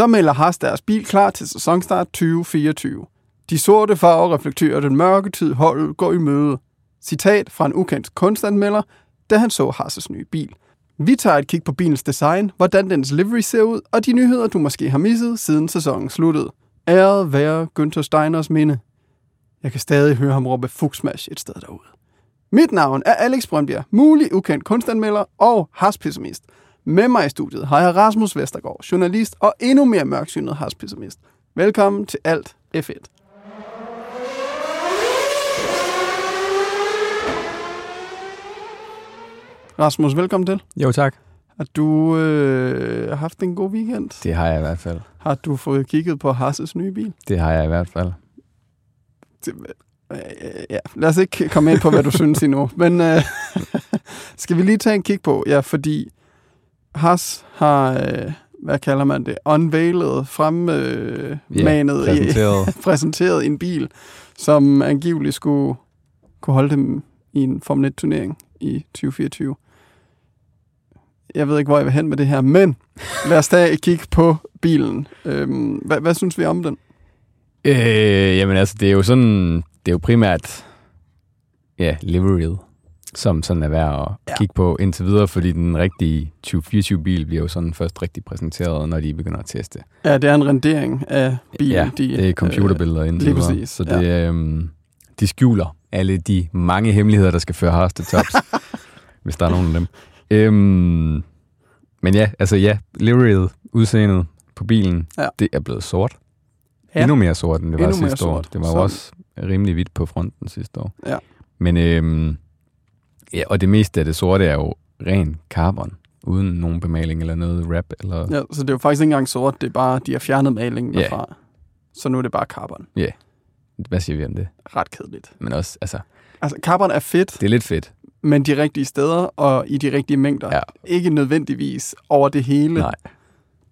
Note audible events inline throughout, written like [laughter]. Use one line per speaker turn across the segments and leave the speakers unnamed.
Så melder Haas deres bil klar til sæsonstart 2024. De sorte farver reflekterer den mørke tid, holdet går i møde. Citat fra en ukendt kunstanmelder, da han så Haas' nye bil. Vi tager et kig på bilens design, hvordan dens livery ser ud, og de nyheder, du måske har misset, siden sæsonen sluttede. Æret være Günther Steiners minde. Jeg kan stadig høre ham råbe fugsmash et sted derude. Mit navn er Alex Brøndbjerg, mulig ukendt kunstanmelder og haspessimist. Med mig i studiet har jeg Rasmus Vestergaard, journalist og endnu mere mørksynet haspessimist. Velkommen til Alt F1. Rasmus, velkommen til.
Jo, tak.
Har du øh, haft en god weekend?
Det har jeg i hvert fald.
Har du fået kigget på Hasses nye bil?
Det har jeg i hvert fald.
Det, øh, ja, lad os ikke komme ind på, hvad du synes endnu. Men øh, [laughs] skal vi lige tage en kig på? Ja, fordi Haas har, øh, hvad kalder man det, unveilet, fremmanet, øh,
yeah, præsenteret. [laughs]
præsenteret en bil, som angiveligt skulle kunne holde dem i en Formel 1-turnering i 2024. Jeg ved ikke, hvor jeg vil hen med det her, men lad os tage et kig på bilen. Øhm, hvad, hvad synes vi om den?
Øh, jamen altså, det er jo sådan, det er jo primært, ja, liveryet, som sådan er værd at ja. kigge på indtil videre, fordi den rigtige 2024-bil bliver jo sådan først rigtig præsenteret, når de begynder at teste.
Ja, det er en rendering af bilen.
Ja, de, det er computerbilleder øh, indtil
lige videre. Præcis,
så det, ja. øhm, de skjuler alle de mange hemmeligheder, der skal føre Haas til tops, [laughs] hvis der er nogen af dem. Øhm, men ja, altså ja, liveryet, udseendet på bilen, ja. det er blevet sort. Ja. Endnu mere sort, end det Endnu var sidste år. Det var jo også rimelig hvidt på fronten sidste år.
Ja.
Men øhm, ja, og det meste af det sorte er jo ren carbon, uden nogen bemaling eller noget wrap. Eller...
Ja, så det er jo faktisk ikke engang sort, det er bare, de har fjernet malingen derfra. Yeah. Så nu er det bare carbon.
Ja. Yeah. Hvad siger vi om det?
Ret kedeligt.
Men også, altså...
Altså, carbon er fedt.
Det er lidt fedt.
Men de rigtige steder og i de rigtige mængder.
Ja.
Ikke nødvendigvis over det hele.
Nej.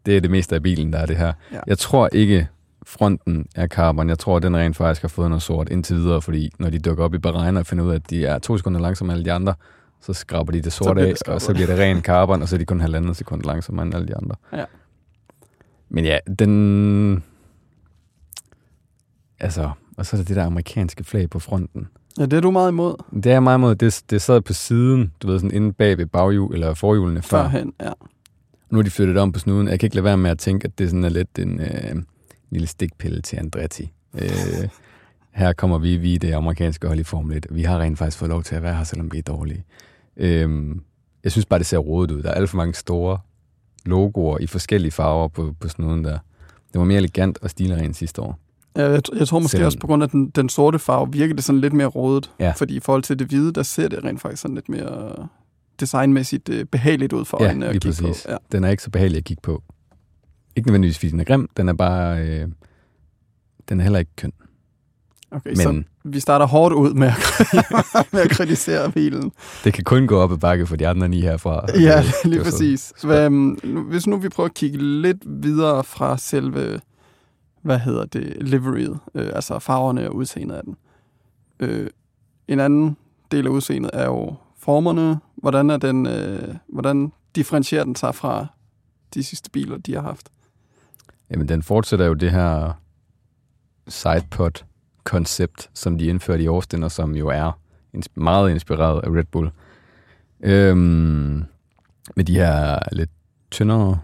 Det er det meste af bilen, der er det her. Ja. Jeg tror ikke, fronten er carbon. Jeg tror, at den rent faktisk har fået noget sort indtil videre, fordi når de dukker op i beregner og finder ud af, at de er to sekunder langsommere end alle de andre, så skraber de det sorte af, og så bliver det ren carbon, og så er de kun halvandet sekund langsommere end alle de andre.
Ja.
Men ja, den... Altså, og så er der det der amerikanske flag på fronten.
Ja, det er du meget imod.
Det er meget imod. Det, det sad på siden, du ved, sådan inde bag ved baghjul, eller forhjulene før.
Førhen, ja.
Nu er de flyttet om på snuden. Jeg kan ikke lade være med at tænke, at det sådan er lidt en øh, lille stikpille til Andretti. Øh, her kommer vi, vi det amerikanske hold i Formel 1. Vi har rent faktisk fået lov til at være her, selvom vi er dårlige. Øh, jeg synes bare, det ser rodet ud. Der er alt for mange store logoer i forskellige farver på, på snuden der. Det var mere elegant og stilren sidste år.
Ja, jeg, jeg tror måske Selvom... også på grund af den, den sorte farve, virker det sådan lidt mere rådet.
Ja.
Fordi i forhold til det hvide, der ser det rent faktisk sådan lidt mere designmæssigt øh, behageligt ud for
ja,
øjnene at kigge
præcis.
på. Ja,
Den er ikke så behagelig at kigge på. Ikke nødvendigvis, fordi den er grim. Den er bare... Øh, den er heller ikke køn.
Okay, Men, så vi starter hårdt ud med at, [laughs] med at kritisere bilen.
Det kan kun gå op ad bakke for de andre ni herfra.
Ja, lige præcis. Hvad, hvis nu vi prøver at kigge lidt videre fra selve hvad hedder det, liveryet, øh, altså farverne og udseendet af den. Øh, en anden del af udseendet er jo formerne. Hvordan, er den, øh, hvordan differentierer den sig fra de sidste biler, de har haft?
Jamen, den fortsætter jo det her sidepod-koncept, som de indførte i Austin, og som jo er meget inspireret af Red Bull. Øhm, med de her lidt tyndere,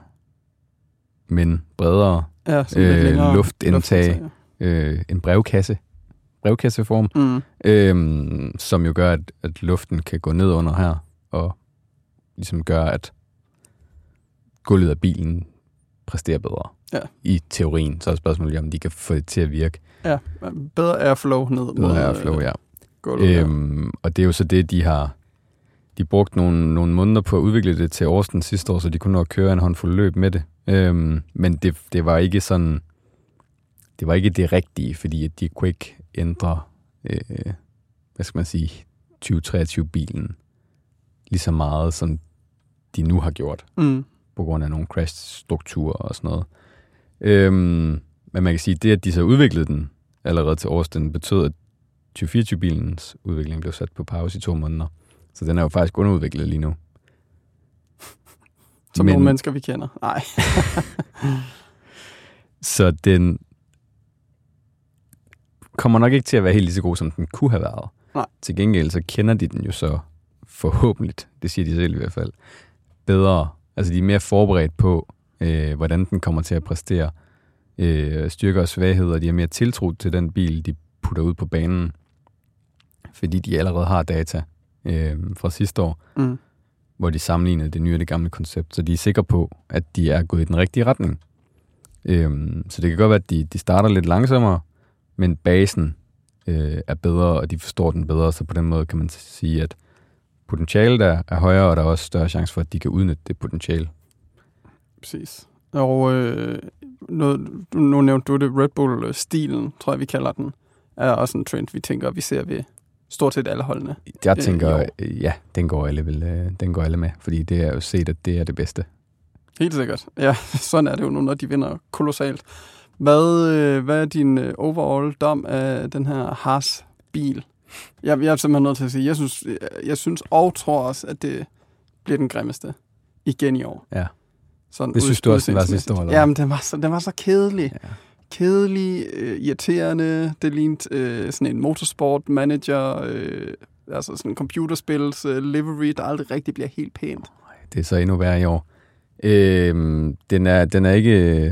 men bredere
ja, øh,
luftindtag, ja. øh, en brevkasse, brevkasseform,
mm.
øh, som jo gør, at, at luften kan gå ned under her, og ligesom gør, at gulvet af bilen præsterer bedre.
Ja.
I teorien, så er spørgsmålet om de kan få det til at virke.
Ja, bedre airflow ned.
Bedre airflow, ja.
Gulvet, øhm,
og det er jo så det, de har de brugte nogle, nogle måneder på at udvikle det til Austin sidste år, så de kunne nå at køre en håndfuld løb med det. Øhm, men det, det var ikke sådan, det var ikke det rigtige, fordi at de kunne ikke ændre, øh, hvad skal man sige, 2023-bilen lige så meget, som de nu har gjort,
mm.
På grund af nogle crash-strukturer og sådan noget. Øhm, men man kan sige, at det, at de så udviklede den allerede til Austin, betød, at 2024-bilens udvikling blev sat på pause i to måneder. Så den er jo faktisk underudviklet lige nu.
Som Men, nogle mennesker, vi kender. Nej. [laughs]
Så den kommer nok ikke til at være helt lige så god, som den kunne have været.
Nej.
Til gengæld så kender de den jo så forhåbentlig, det siger de selv i hvert fald, bedre. Altså de er mere forberedt på, øh, hvordan den kommer til at præstere. Øh, styrker og svagheder, de har mere tiltro til den bil, de putter ud på banen, fordi de allerede har data øh, fra sidste år,
Mm.
hvor de sammenlignede det nye og det gamle koncept, så de er sikre på, at de er gået i den rigtige retning. Øhm, så det kan godt være, at de, de starter lidt langsommere, men basen øh, er bedre, og de forstår den bedre, så på den måde kan man sige, at potentialet er, er højere, og der er også større chance for, at de kan udnytte det potentiale.
Præcis. Og øh, noget, nu nævnte du det, Red Bull-stilen, tror jeg, vi kalder den, er også en trend, vi tænker, vi ser ved stort set alle holdene.
Jeg tænker, øh, ja, den går, alle vel, øh, den går alle med, fordi det er jo set, at det er det bedste.
Helt sikkert. Ja, [laughs] sådan er det jo nu, når de vinder kolossalt. Hvad, øh, hvad er din øh, overall dom af den her Haas-bil? Jeg, jeg er simpelthen nødt til at sige, jeg synes, jeg, jeg synes og tror også, at det bliver den grimmeste igen i år.
Ja.
Sådan
Det synes du også, den var sidste år, eller?
Ja, men den var så, den var så kedelig.
Ja.
Kedelig, øh, irriterende. Det lignede øh, sådan en motorsport manager, øh, altså sådan en computerspils øh, livery, der aldrig rigtig bliver helt pænt.
Det er så endnu værre i år. Øhm, den, er, den, er ikke,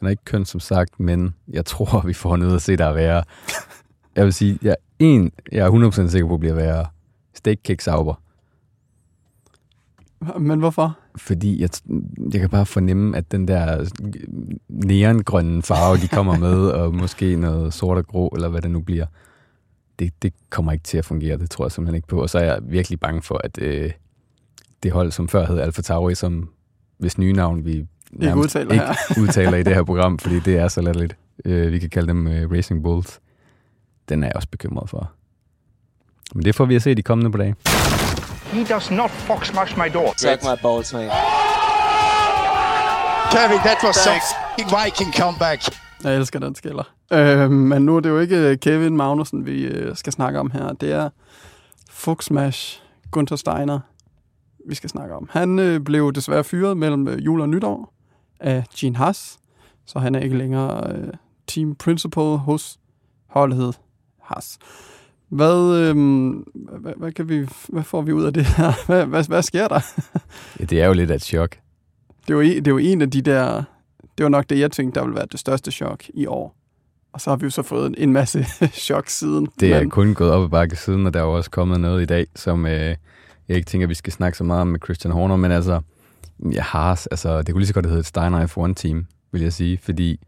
den er ikke køn, som sagt, men jeg tror, vi får noget at se, der er værre. Jeg vil sige, jeg, en, jeg er 100% sikker på, bliver værre. Steak Cake Sauber.
Men hvorfor?
Fordi jeg, jeg kan bare fornemme, at den der neongrønne farve, de kommer med, [laughs] og måske noget sort og grå, eller hvad det nu bliver, det, det kommer ikke til at fungere. Det tror jeg simpelthen ikke på. Og så er jeg virkelig bange for, at øh, det hold, som før hed Alfa Tauri, som hvis nye navn vi nærmest
udtaler
ikke
her.
udtaler i det her program, fordi det er så latterligt. Øh, vi kan kalde dem øh, Racing Bulls. Den er jeg også bekymret for. Men det får vi at se de kommende på dage.
He does not fox smash my door.
Take my balls, mate.
Kevin, that was some Viking comeback.
Jeg elsker den skiller. Øh, men nu er det jo ikke Kevin Magnussen, vi øh, skal snakke om her. Det er Fuchsmash Gunther Steiner, vi skal snakke om. Han øh, blev desværre fyret mellem øh, jul og nytår af Gene Haas, så han er ikke længere øh, team principal hos holdet Haas. Hvad, øh, hvad, hvad, kan vi, hvad får vi ud af det her? [laughs] Hvad, hvad, hvad sker der? [laughs]
Ja, det er jo lidt af et chok.
Det en- det jo en af de der... Det var nok det, jeg tænkte, der ville være det største chok i år. Og så har vi jo så fået en, masse [laughs] chok siden.
Det er
Men-
kun gået op ad bakke siden, og der er jo også kommet noget i dag, som øh, jeg ikke tænker, vi skal snakke så meget om med Christian Horner, men altså, jeg har, altså, det kunne lige så godt have heddet et Steiner F1-team, vil jeg sige, fordi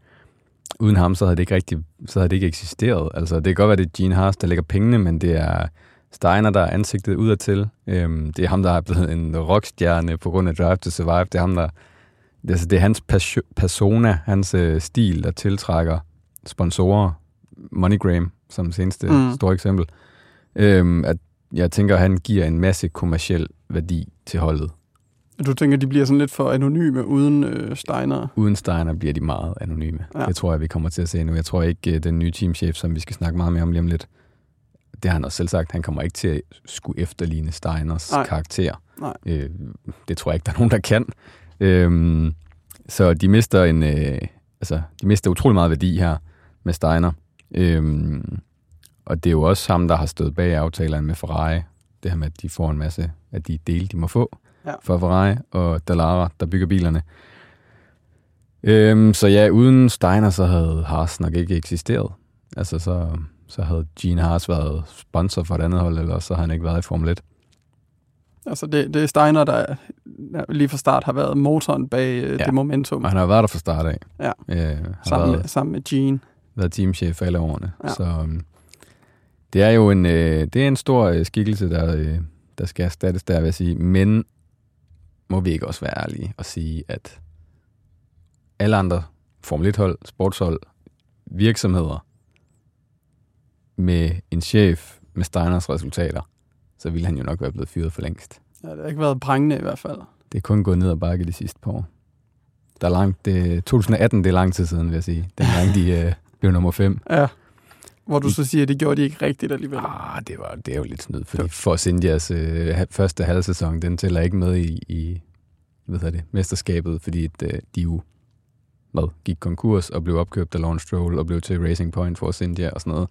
uden ham, så havde det ikke rigtig, så havde det ikke eksisteret. Altså, det kan godt være, det er Gene Haas, der lægger pengene, men det er Steiner, der er ansigtet udadtil. Øhm, det er ham, der er blevet en rockstjerne på grund af Drive to Survive. Det er ham, der det, er- altså, det er hans persona, hans øh, stil, der tiltrækker sponsorer. MoneyGram, som seneste
mm.
store eksempel. Øhm, at jeg tænker, at han giver en masse kommersiel værdi til holdet.
Du tænker, de bliver sådan lidt for anonyme uden øh, Steiner.
Uden Steiner bliver de meget anonyme.
Ja.
Det tror jeg, vi kommer til at se nu. Jeg tror ikke, øh, den nye teamchef, som vi skal snakke meget mere om lige om lidt, det har han også selv sagt, han kommer ikke til at skulle efterligne Steiners.
Nej.
karakter.
Nej.
Øh, det tror jeg ikke, der er nogen, der kan. Øhm, så de mister en, øh, altså, de mister utrolig meget værdi her med Steiner. Øhm, og det er jo også ham, der har stået bag aftalerne med Ferrari. Det her med, at de får en masse af de dele, de må få
Ja.
for Ferrari og Dallara, der bygger bilerne. Øhm, så ja, uden Steiner, så havde Haas nok ikke eksisteret. Altså, så, så havde Gene Haas været sponsor for et andet hold, eller så havde han ikke været i Formel 1.
Altså, det, det er Steiner, der lige fra start har været motoren bag øh,
Ja.
det momentum.
Og han har været der fra start af.
Ja.
Øh,
Sammen
været,
med, sammen med Gene.
været teamchef alle årene.
Ja.
Så um, det er jo en, øh, det er en stor øh, skikkelse, der, øh, der skal erstattes der, vil jeg sige. Men må vi ikke også være ærlige og sige, at alle andre Formel 1-hold, sportshold, virksomheder med en chef med Steiners resultater, så ville han jo nok være blevet fyret for længst.
Ja, det har ikke været prængende i hvert fald.
Det er kun gået ned ad bakke de sidste par år. Der er langt, det, 2018, det er lang tid siden, vil jeg sige. Dengang de øh, blev nummer 5.
Ja. Hvor du så siger, at det gjorde de ikke rigtigt alligevel.
Ah, det, var, det er jo lidt snyd, fordi Force Indias øh, første halvsæson, den tæller ikke med i, i hvad hedder det, mesterskabet, fordi øh, de jo hvad, gik konkurs og blev opkøbt af Lawrence Stroll og blev til Racing Point for India og sådan noget.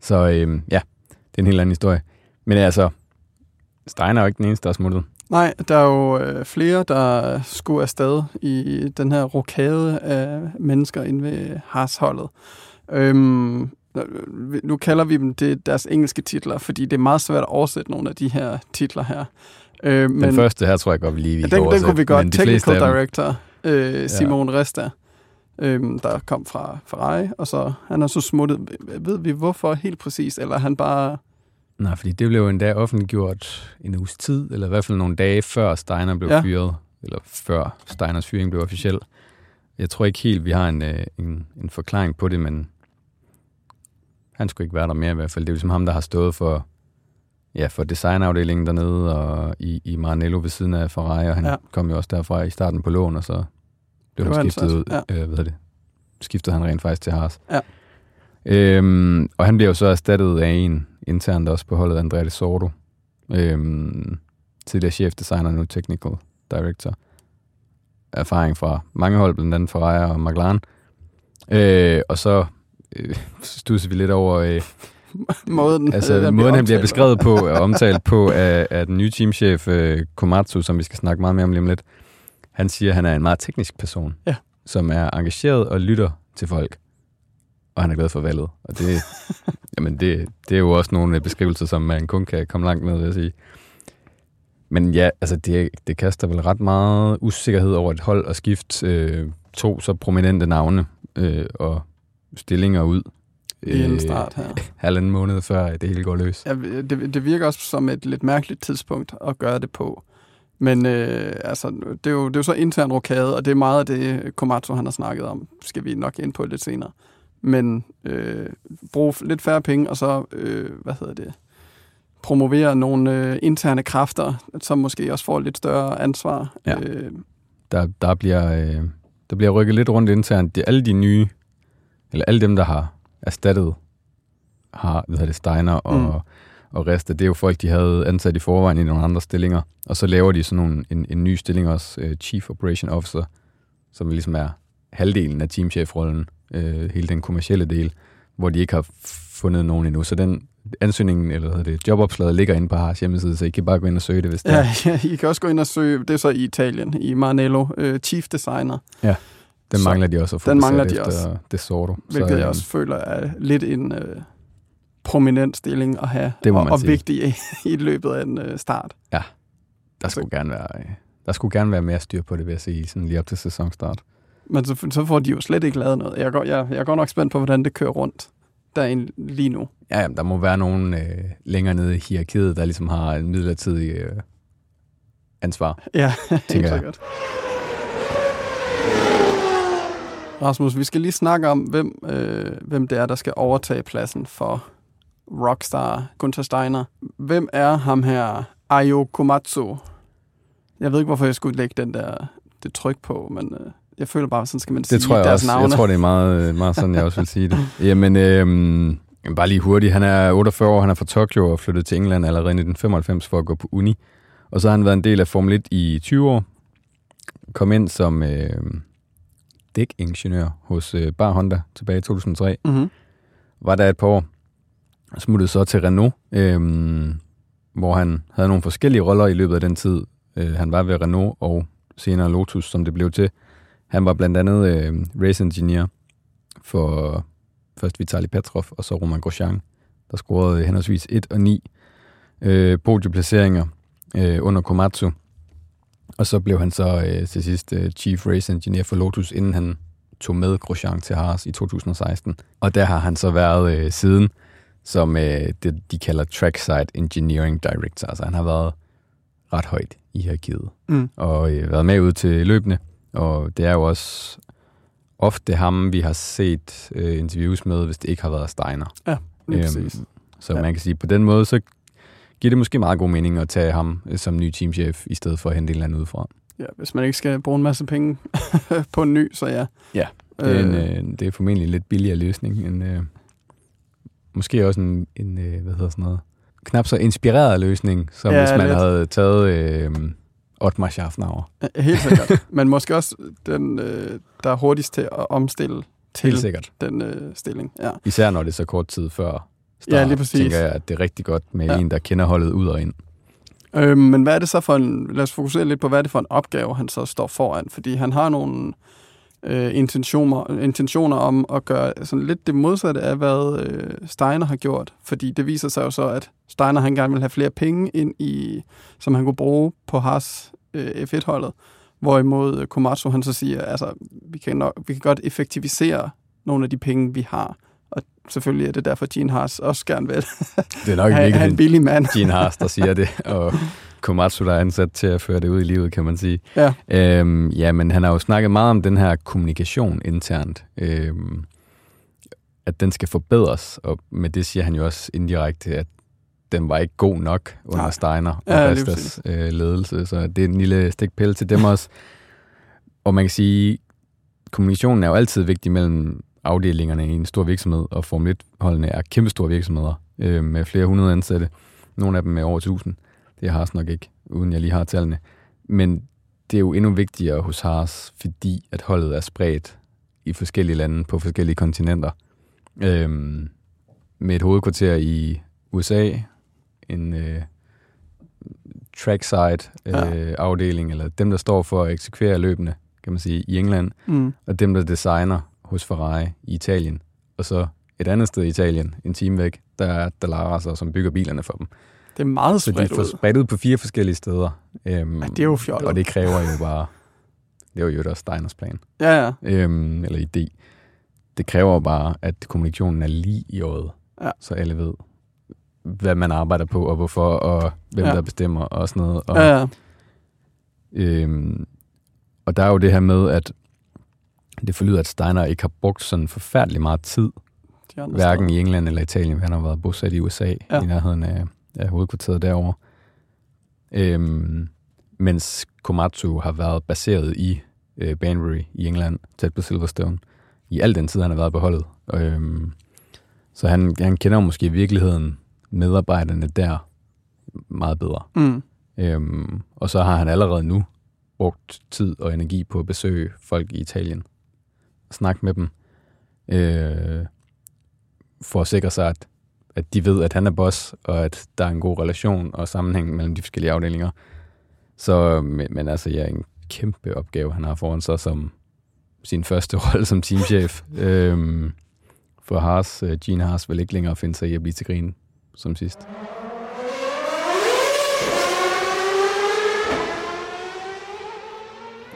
Så øhm, ja, det er en helt anden historie. Men altså, Steiner er jo ikke den eneste, der er smuttet.
Nej, der er jo øh, flere, der skulle afsted i den her rokade af mennesker inde ved Haas-holdet. Øhm, nu kalder vi dem det deres engelske titler, fordi det er meget svært at oversætte nogle af de her titler her.
Øh, men, den første her tror jeg godt, vi lige vi
ja, den, den kunne vi godt. Technical Director øh, Simon ja. Resta, øh, der kom fra Ferrari, og så han er så smuttet. Ved vi hvorfor helt præcis, eller han bare...
Nej, fordi det blev endda offentliggjort en uges tid, eller i hvert fald nogle dage før Steiner blev ja. fyret, eller før Steiners fyring blev officiel. Jeg tror ikke helt, vi har en, øh, en, en forklaring på det, men han skulle ikke være der mere i hvert fald. Det er ligesom ham, der har stået for, ja, for designafdelingen dernede og i, i Maranello ved siden af Ferrari, og han ja. kom jo også derfra i starten på lån, og så blev han skiftet ud. Ja. Øh, hvad det? Skiftede han rent faktisk til Haas. Ja. Øhm, og han bliver jo så erstattet af en internt også på holdet, Andrea Sordo. Øhm, tidligere chefdesigner, nu technical director. Erfaring fra mange hold, blandt andet Ferrari og McLaren. Øh, og så øh, [laughs] stusser vi lidt over... Øh, [laughs]
måden,
altså, den måden han bliver beskrevet på og [laughs] omtalt på af, af den nye teamchef øh, Komatsu, som vi skal snakke meget mere om lige om lidt. Han siger, at han er en meget teknisk person, ja. som er engageret og lytter til folk. Og han er glad for valget. Og det, jamen det, det er jo også nogle beskrivelser, som man kun kan komme langt med, vil jeg sige. Men ja, altså det, det kaster vel ret meget usikkerhed over et hold og skift øh, to så prominente navne øh, og stillinger ud.
I en øh, start her.
Halvanden måned før det hele går løs.
Ja, det, det virker også som et lidt mærkeligt tidspunkt at gøre det på. Men øh, altså, det, er jo, det er jo så intern rokade, og det er meget af det, Komatsu han har snakket om. Skal vi nok ind på lidt senere. Men øh, brug lidt færre penge, og så, øh, hvad hedder det, promovere nogle øh, interne kræfter, som måske også får lidt større ansvar.
Ja. Øh, der, der, bliver, øh, der bliver rykket lidt rundt internt. De, alle de nye, eller alle dem, der har erstattet, har, hvad hedder det, Steiner og, mm og resten, det er jo folk, de havde ansat i forvejen i nogle andre stillinger. Og så laver de sådan nogle, en, en ny stilling også, uh, Chief Operation Officer, som ligesom er halvdelen af teamchefrollen, uh, hele den kommercielle del, hvor de ikke har fundet nogen endnu. Så den ansøgningen, eller hvad det, jobopslaget ligger inde på Haas hjemmeside, så I kan bare gå ind og søge det, hvis det
ja, er. Ja, [laughs] I kan også gå ind og søge, det er så i Italien, i Maranello, uh, Chief Designer.
Ja, den så mangler de også at få
den mangler de også.
det sorto.
Hvilket så, jeg også føler er lidt en... Uh, prominent stilling at have, det og, og vigtig i, [laughs] i løbet af en øh, start.
Ja, der skulle, gerne være, der skulle gerne være mere styr på det, vil jeg sige, sådan lige op til sæsonstart.
Men så, så får de jo slet ikke lavet noget. Jeg går, jeg, jeg er godt nok spændt på, hvordan det kører rundt derinde lige nu.
Ja, jamen, der må være nogen øh, længere nede i hierarkiet, der ligesom har en midlertidig øh, ansvar.
Ja, [laughs] helt sikkert. Rasmus, vi skal lige snakke om, hvem, øh, hvem det er, der skal overtage pladsen for rockstar Gunther Steiner. Hvem er ham her, Ayo Komatsu? Jeg ved ikke, hvorfor jeg skulle lægge den der, det tryk på, men øh, jeg føler bare, sådan skal man det sige
tror jeg
deres
også.
navne.
Jeg tror, det er meget, meget sådan, jeg også vil sige det. [laughs] Jamen, øhm, bare lige hurtigt. Han er 48 år, han er fra Tokyo og flyttet til England allerede i 1995 for at gå på uni. Og så har han været en del af Formel 1 i 20 år. Kom ind som øh, dækingeniør hos øh, Bar Honda tilbage i 2003. Mm-hmm. Var der et par år smuttede så til Renault, øh, hvor han havde nogle forskellige roller i løbet af den tid. Øh, han var ved Renault og senere Lotus, som det blev til. Han var blandt andet øh, race engineer for først Vitali Petrov og så Roman Grosjean, der scorede henholdsvis 1 og 9 øh, podieplaceringer øh, under Komatsu. Og så blev han så øh, til sidst øh, Chief Race Engineer for Lotus, inden han tog med Grosjean til Haas i 2016. Og der har han så været øh, siden som øh, det, de kalder Trackside Engineering Director. Altså han har været ret højt i hierarkiet, mm. og øh, været med ud til løbende. Og det er jo også ofte ham, vi har set øh, interviews med, hvis det ikke har været Steiner.
Ja, lige øhm, præcis.
Så ja. man kan sige, på den måde, så giver det måske meget god mening at tage ham øh, som ny teamchef, i stedet for at hente en eller anden udefra.
Ja, hvis man ikke skal bruge en masse penge [laughs] på en ny, så ja.
Ja, det er, en, øh, øh det er formentlig en lidt billigere løsning, end, øh, måske også en, en øh, hvad hedder sådan noget, knap så inspireret løsning, som ja, hvis man lidt. havde taget øh, Otmar Schaffnauer.
Helt sikkert. Men måske også den, øh, der er hurtigst til at omstille til
Helt sikkert.
den øh, stilling. Ja.
Især når det er så kort tid før start,
Ja, lige præcis.
tænker jeg, at det er rigtig godt med Ja. en, der kender holdet ud og ind.
Øh, men hvad er det så for en, lad os fokusere lidt på, hvad er det for en opgave, han så står foran? Fordi han har nogle øh, intentioner, intentioner om at gøre sådan lidt det modsatte af, hvad øh, Steiner har gjort. Fordi det viser sig jo så, at Steiner han gerne vil have flere penge ind i, som han kunne bruge på Haas øh, F1-holdet. Hvorimod Komatsu han så siger, altså vi kan, nok, vi kan godt effektivisere nogle af de penge, vi har. Selvfølgelig er det derfor, Gene Haas også gerne vil [laughs]
Det er nok
have,
ikke
have en billig mand.
Gene Haas, der siger det, [laughs] og Komatsu, der er ansat til at føre det ud i livet, kan man sige.
Ja.
Øhm, ja, men han har jo snakket meget om den her kommunikation internt, øhm, at den skal forbedres, og med det siger han jo også indirekte, at den var ikke god nok under
Nej.
Steiner og
Ja,
Bastas øh, ledelse, så det er en lille stikpille til dem [laughs] også. Og man kan sige, kommunikationen er jo altid vigtig mellem afdelingerne i en stor virksomhed, og Formel 1-holdene er kæmpestore virksomheder øh, med flere hundrede ansatte. Nogle af dem med over 1000. Det har Haas nok ikke, uden jeg lige har tallene. Men det er jo endnu vigtigere hos Haas, fordi at holdet er spredt i forskellige lande på forskellige kontinenter. Øhm, med et hovedkvarter i USA, en øh, trackside øh,
Ja.
afdeling, eller dem, der står for at eksekvere løbende, kan man sige, i England,
Mm.
og dem, der designer hos Ferrari i Italien. Og så et andet sted i Italien, en time væk, der er Dallara, så, som bygger bilerne for dem.
Det er meget
Så de
spredt
er
ud.
spredt ud på fire forskellige steder. Øhm,
Ja, det er jo fjollet.
Og det kræver jo bare, det var jo også Steiners plan,
Ja, ja.
øhm, eller idé. Det kræver bare, at kommunikationen er lige i øjet,
Ja.
så alle ved, hvad man arbejder på, og hvorfor, og hvem
ja.
der bestemmer, og sådan noget. Og,
Ja, ja.
Øhm, og der er jo det her med, at det forlyder, at Steiner ikke har brugt sådan forfærdelig meget tid, hverken i England eller Italien. Han har været bosat i USA,
Ja.
i nærheden af, af hovedkvarteret derovre. Øhm, mens Komatsu har været baseret i øh, Banbury i England, tæt på Silverstone, i al den tid, han har været på holdet. Øhm, så han, han kender måske i virkeligheden medarbejderne der meget bedre.
Mm.
Øhm, og så har han allerede nu brugt tid og energi på at besøge folk i Italien. Snakke med dem. Øh, for at sikre sig, at, at de ved, at han er boss, og at der er en god relation og sammenhæng mellem de forskellige afdelinger. Så, øh, men, men altså, ja, en kæmpe opgave, han har foran sig som sin første [laughs] rolle som teamchef. øhm, for Haas, øh, Gene Haas vil ikke længere finde sig i at blive til grin som sidst.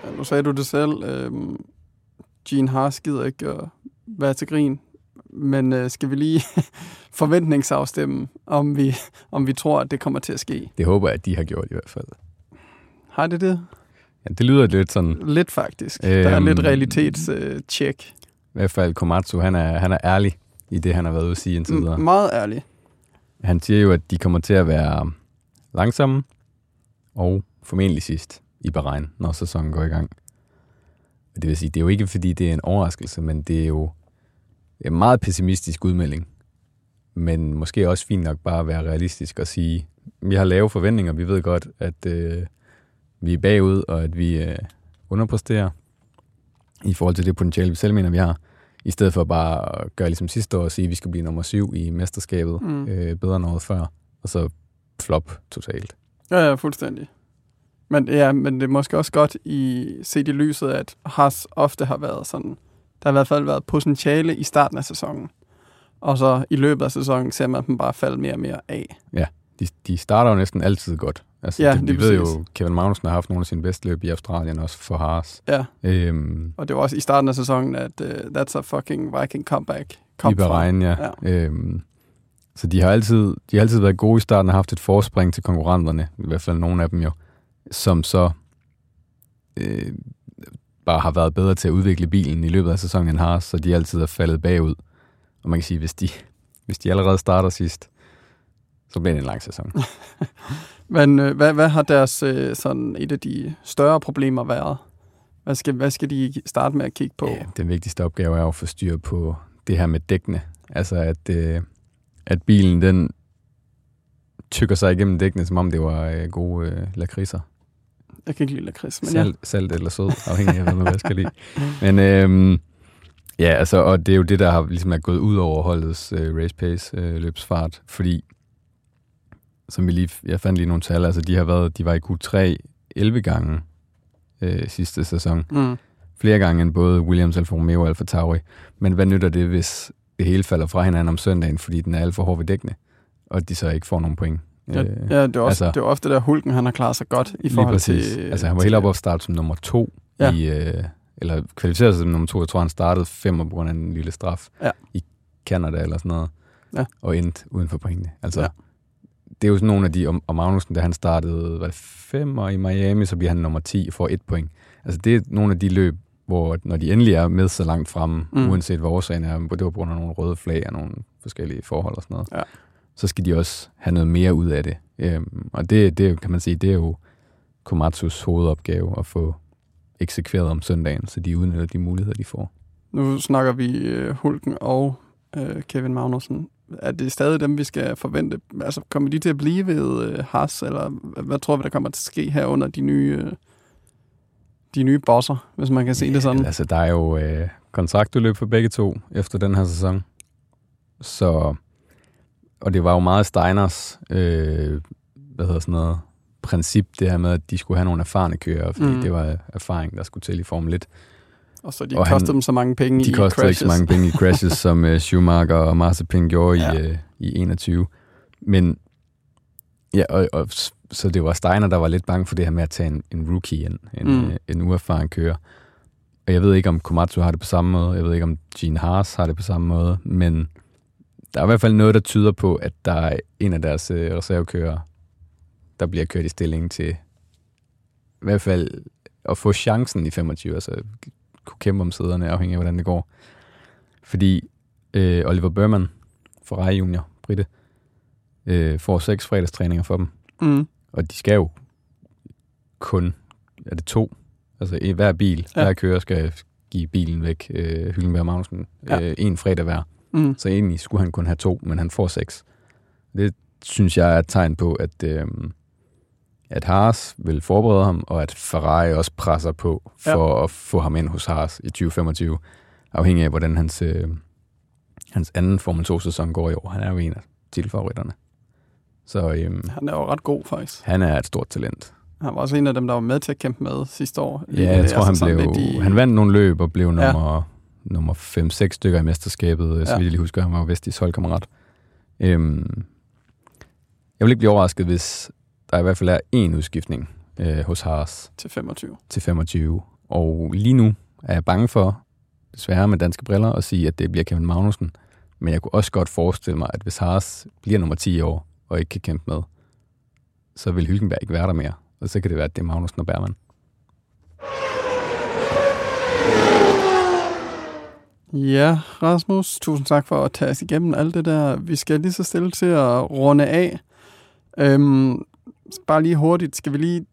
Ja, nu sagde du det selv. Øhm, Gene Haas gider ikke at være til grin. Men øh, skal vi lige [laughs] forventningsafstemme, om vi, om vi tror, at det kommer til at ske?
Det håber jeg, at de har gjort i hvert fald.
Har det det?
Ja, det lyder lidt sådan,
Lidt faktisk. Der er
Øhm,
lidt realitetstjek.
i hvert fald Komatsu, han er, han er ærlig i det, han har været ude at sige indtil videre.
M- meget ærlig.
Han siger jo, at de kommer til at være langsomme og formentlig sidst i Bahrain, når sæsonen går i gang. Det vil sige, det er jo ikke, fordi det er en overraskelse, men det er jo en meget pessimistisk udmelding. Men måske også fint nok bare at være realistisk og sige, vi har lave forventninger, vi ved godt, at øh, vi er bagud, og at vi øh, underpresterer i forhold til det potentiale, vi selv mener, vi har. I stedet for bare at gøre ligesom sidste år og sige, at vi skal blive nummer syv i mesterskabet,
mm.
øh, bedre end året før, og så flop totalt.
Ja, ja, fuldstændig. Men, ja, men det er måske også godt i set i lyset, at Haas ofte har været sådan, der har i hvert fald været potentiale i starten af sæsonen. Og så i løbet af sæsonen ser man dem bare falde mere og mere af.
De, de starter jo næsten altid godt. Altså,
Ja,
ja, det, vi ved
præcis.
jo, Kevin Magnussen har haft nogle af sine bedste løb i Australien, også for Haas.
Ja,
Øhm,
og det var også i starten af sæsonen, at uh, that's a fucking Viking comeback kom
I Bahrain, ja.
Ja.
ja. Øhm, så de har, altid, de har altid været gode i starten og haft et forspring til konkurrenterne, i hvert fald nogle af dem jo, som så øh, bare har været bedre til at udvikle bilen i løbet af sæsonen end Haas, så de altid er faldet bagud. Og man kan sige, hvis de, hvis de allerede starter sidst, så bliver det en lang sæson. [laughs]
Men øh, hvad, hvad har deres øh, sådan et af de større problemer været? Hvad skal, hvad skal de starte med at kigge på?
Ja, den vigtigste opgave er at få styr på det her med dækkene. Altså at, øh, at bilen den tykker sig igennem dækkene, som om det var øh, gode øh, lakridser.
Jeg kan ikke lide lakrids, men ja.
Salt, salt eller sød, afhængig af, hvad man skal lide. Men øhm, ja, altså, og det er jo det, der har ligesom er gået ud over holdets øh, race pace øh, løbsfart, fordi, som vi lige, jeg fandt lige nogle tal, altså de har været, de var i Q3 11 gange øh, sidste sæson.
Mm.
Flere gange end både Williams, Alfa Romeo og Alfa Tauri. Men hvad nytter det, hvis det hele falder fra hinanden om søndagen, fordi den er alt for hård ved dækkene, og de så ikke får nogen point?
Ja, ja, det er også, altså, det er ofte der Hulken, han har klaret sig godt i forhold til...
Altså han var helt oppe at starte som nummer to
Ja.
i, øh, eller kvalificeret sig som nummer to. Jeg tror, han startede fem på grund af en lille straf
Ja.
i Canada eller sådan noget.
Ja.
Og endte uden for pointene. Altså,
Ja.
det er jo sådan nogle af de, og og Magnussen, da han startede, var det fem og i Miami, så bliver han nummer 10 og får et point. Altså det er nogle af de løb, hvor når de endelig er med så langt fremme,
Mm.
mm. uanset hvad årsagen er, det var på grund af nogle røde flag og nogle forskellige forhold og sådan noget,
Ja.
Så skal de også have noget mere ud af det. Øhm, og det, det kan man sige, det er jo Komatsus hovedopgave at få eksekveret om søndagen, så de udnytter de muligheder, de får.
Nu snakker vi øh, Hulken og øh, Kevin Magnussen. Er det stadig dem, vi skal forvente? Altså, kommer de til at blive ved øh, Haas, eller hvad, tror vi, der kommer til at ske her under de nye, øh, de nye bosser, hvis man kan se det sådan?
Altså, der er jo øh, kontraktudløb for begge to efter den her sæson. Så, og det var jo meget Steiners, øh, hvad hedder sådan noget, princip, det her med, at de skulle have nogle erfarne kører, fordi
Mm.
det var erfaring, der skulle til i Formel 1.
Og så de
og
kostede
han-
dem så mange penge
De
i
koster ikke
crashes.
så mange penge i [laughs] crashes, som uh, Schumacher og Mazepin gjorde
Ja.
ja. i, uh, i 21. Men ja, og, og, så det var Steiner, der var lidt bange for det her med at tage en, en rookie ind, en,
Mm.
mm. uh, en uerfaren kører. Og jeg ved ikke, om Komatsu har det på samme måde, jeg ved ikke, om Gene Haas har det på samme måde, men der er i hvert fald noget, der tyder på, at der er en af deres uh, reservekører, der bliver kørt i stilling til i hvert fald at få chancen i 25, altså kunne kæmpe om sæderne, afhængig af, hvordan det går. Fordi øh, Oliver Berman, Ferrari Junior, Britte, øh, får seks fredagstræninger for dem.
Mm.
Og de skal jo kun, er det to? Altså hver bil,
Ja.
hver kører skal give bilen væk, øh, Hylkenberg Magnussen,
Ja.
øh, en fredag hver.
Mm.
Så egentlig skulle han kun have to, men han får seks. Det synes jeg er et tegn på, at, øh, at Haas vil forberede ham, og at Ferrari også presser på for ja. at få ham ind hos Haas i 2025, afhængig af, hvordan hans, øh, hans anden Formel 2-sæson går i år. Han er jo en af titelfavoritterne. Så øh,
Han er jo ret god, faktisk.
han er et stort talent.
Han var også en af dem, der var med til at kæmpe med sidste år.
Ja, jeg tror, han
sådan
blev...
i-
Han vandt nogle løb og blev nummer. Nummer 5-6 stykker i mesterskabet, ja. så vidt jeg lige husker. Han var jo Vestis holdkammerat. Øhm, jeg vil ikke blive overrasket, hvis der i hvert fald er én udskiftning øh, hos Haas
til 25.
til 25. Og lige nu er jeg bange for, desværre med danske briller, at sige, at det bliver Kevin Magnussen. Men jeg kunne også godt forestille mig, at hvis Haas bliver nummer 10 i år, og ikke kan kæmpe med, så vil Hylkenberg ikke være der mere. Og så kan det være, at det er Magnussen og Bergman.
Ja, Rasmus, tusind tak for at tage os igennem alt det der. Vi skal lige så stille til at runde af. Øhm, bare lige hurtigt, skal vi lige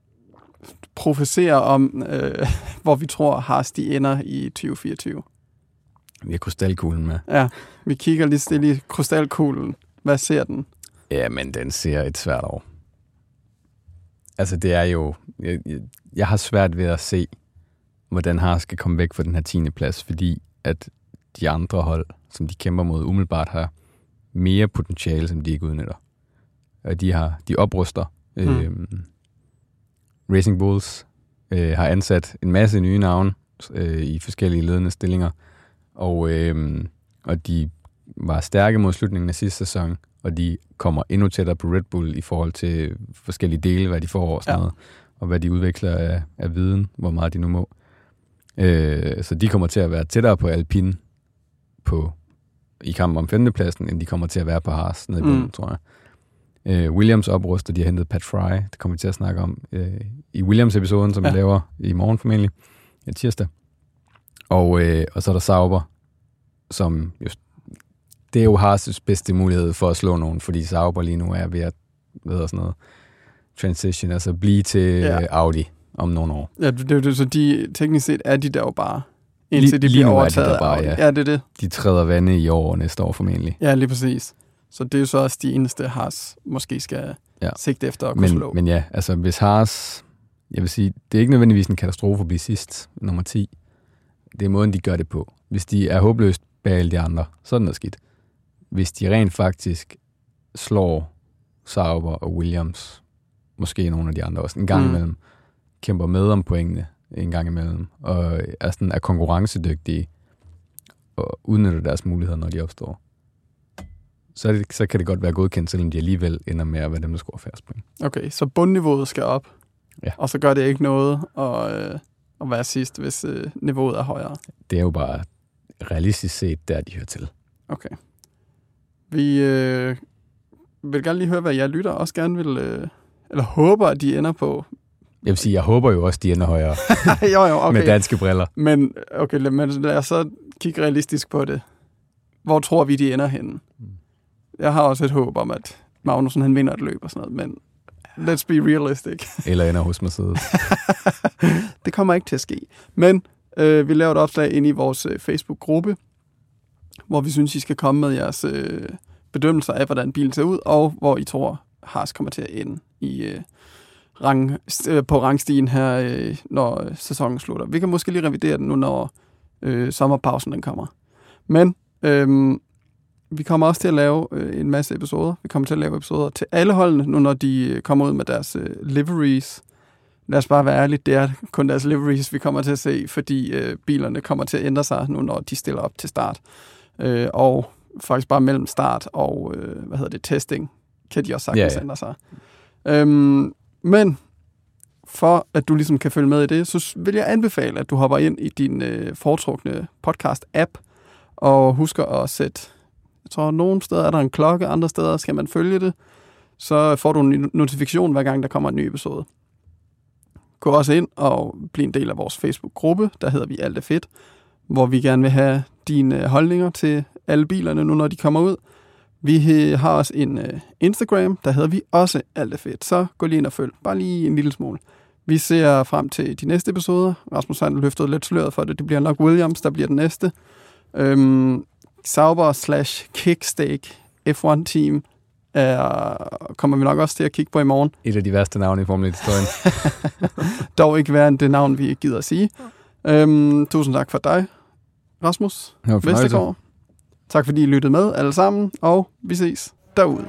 professere om, øh, [laughs] hvor vi tror, Haas de ender i 2024.
Vi har krystalkuglen med.
Ja, vi kigger lige stille i krystalkuglen. Hvad ser den?
Ja, men den ser et svært år. Altså, det er jo... Jeg, jeg, jeg har svært ved at se, hvordan Haas skal komme væk fra den her 10. plads, fordi at de andre hold, som de kæmper mod, umiddelbart har mere potentiale, som de ikke udnytter. Og de har de opruster.
Mm.
Øhm, Racing Bulls øh, har ansat en masse nye navne øh, i forskellige ledende stillinger, og, øh, og de var stærke mod slutningen af sidste sæson, og de kommer endnu tættere på Red Bull i forhold til forskellige dele, hvad de får og sådan
Ja.
noget, og hvad de udvikler af, af viden, hvor meget de nu må. Øh, så de kommer til at være tættere på Alpine på, i kampen om femtepladsen, end de kommer til at være på Haas nede i bunden,
Mm.
tror jeg. Øh, Williams opruster, de har hentet Pat Fry, det kommer vi til at snakke om øh, i Williams-episoden, som ja. Vi laver i morgen formentlig, ja, tirsdag. Og, øh, og så er der Sauber, som just, det er jo Haas' bedste mulighed for at slå nogen, fordi Sauber lige nu er ved at, hedder sådan noget, transition, altså blive til
Ja.
Audi om nogle år.
Ja, det, det, det, så de, teknisk set er de der jo bare, indtil
Lige-
de
lige
bliver
nu er de
overtaget
der bare, ja.
ja, det er det.
De træder vande i år og næste år formentlig.
Ja, lige præcis. Så det er jo så også de eneste, Haas måske skal ja. Sigte efter at kunne slå.
Men, men ja, altså hvis Haas Jeg vil sige, det er ikke nødvendigvis en katastrofe at blive sidst, nummer 10. Det er måden, de gør det på. Hvis de er håbløst bag alle de andre, så er det noget skidt. Hvis de rent faktisk slår Sauber og Williams, måske nogle af de andre også, en gang
Mm.
mm. imellem, kæmper med om pointene en gang imellem, og er, sådan, er konkurrencedygtige og udnytter deres muligheder, når de opstår, så, det, så kan det godt være godkendt, selvom de alligevel ender med at være dem, der scorer færrest point.
Okay, så bundniveauet skal op.
Ja.
Og så gør det ikke noget at, øh, at være sidst, hvis øh, niveauet er højere.
Det er jo bare realistisk set, der de hører til.
Okay. Vi øh, vil gerne lige høre, hvad jeg lytter også gerne vil, øh, eller håber, at de ender på.
Jeg vil sige, jeg håber jo også, de ender højere [laughs]
jo, jo,
okay. med danske briller.
Men okay, men lad os så kigge realistisk på det. Hvor tror vi, de ender henne? Jeg har også et håb om, at Magnussen han vinder et løb og sådan noget, men let's be realistic. [laughs]
Eller ender hos Mercedes. [laughs]
det kommer ikke til at ske. Men øh, vi laver et opslag ind i vores øh, Facebook-gruppe, hvor vi synes, I skal komme med jeres øh, bedømmelser af, hvordan bilen ser ud, og hvor I tror, Haas kommer til at ende i, øh, rang, øh, på rangstigen her, øh, når øh, sæsonen slutter. Vi kan måske lige revidere den nu, når øh, sommerpausen den kommer. Men øh, vi kommer også til at lave øh, en masse episoder. Vi kommer til at lave episoder til alle holdene, nu når de øh, kommer ud med deres øh, liveries. Lad os bare være ærlige, det er kun deres liveries, vi kommer til at se, fordi øh, bilerne kommer til at ændre sig nu, når de stiller op til start. Øh, og faktisk bare mellem start og øh, hvad hedder det, testing, kan de også sagtens
Ja, ja.
ændre sig. Øhm, men for at du ligesom kan følge med i det, så vil jeg anbefale, at du hopper ind i din øh, foretrukne podcast-app, og husker at sætte, jeg tror, nogle steder er der en klokke, andre steder skal man følge det, så får du en notifikation, hver gang der kommer en ny episode. Gå også ind og bliv en del af vores Facebook-gruppe, der hedder Vi Alt er Fedt, hvor vi gerne vil have dine øh, holdninger til alle bilerne nu, når de kommer ud. Vi har også en øh, Instagram, der hedder vi også Alt er Fedt, så gå lige ind og følg, bare lige en lille smule. Vi ser frem til de næste episoder. Rasmus har løftet lidt sløret for det. Det bliver nok Williams, der bliver den næste. Øhm, Sauber slash Kickstake F1 Team er, kommer vi nok også til at kigge på i morgen.
Et af de værste navne i Formel 1-historien. [laughs]
Dog ikke være det navn, vi gider at sige. Øhm, tusind tak for dig, Rasmus. Vestergaard. Tak fordi I lyttede med alle sammen, og vi ses derude.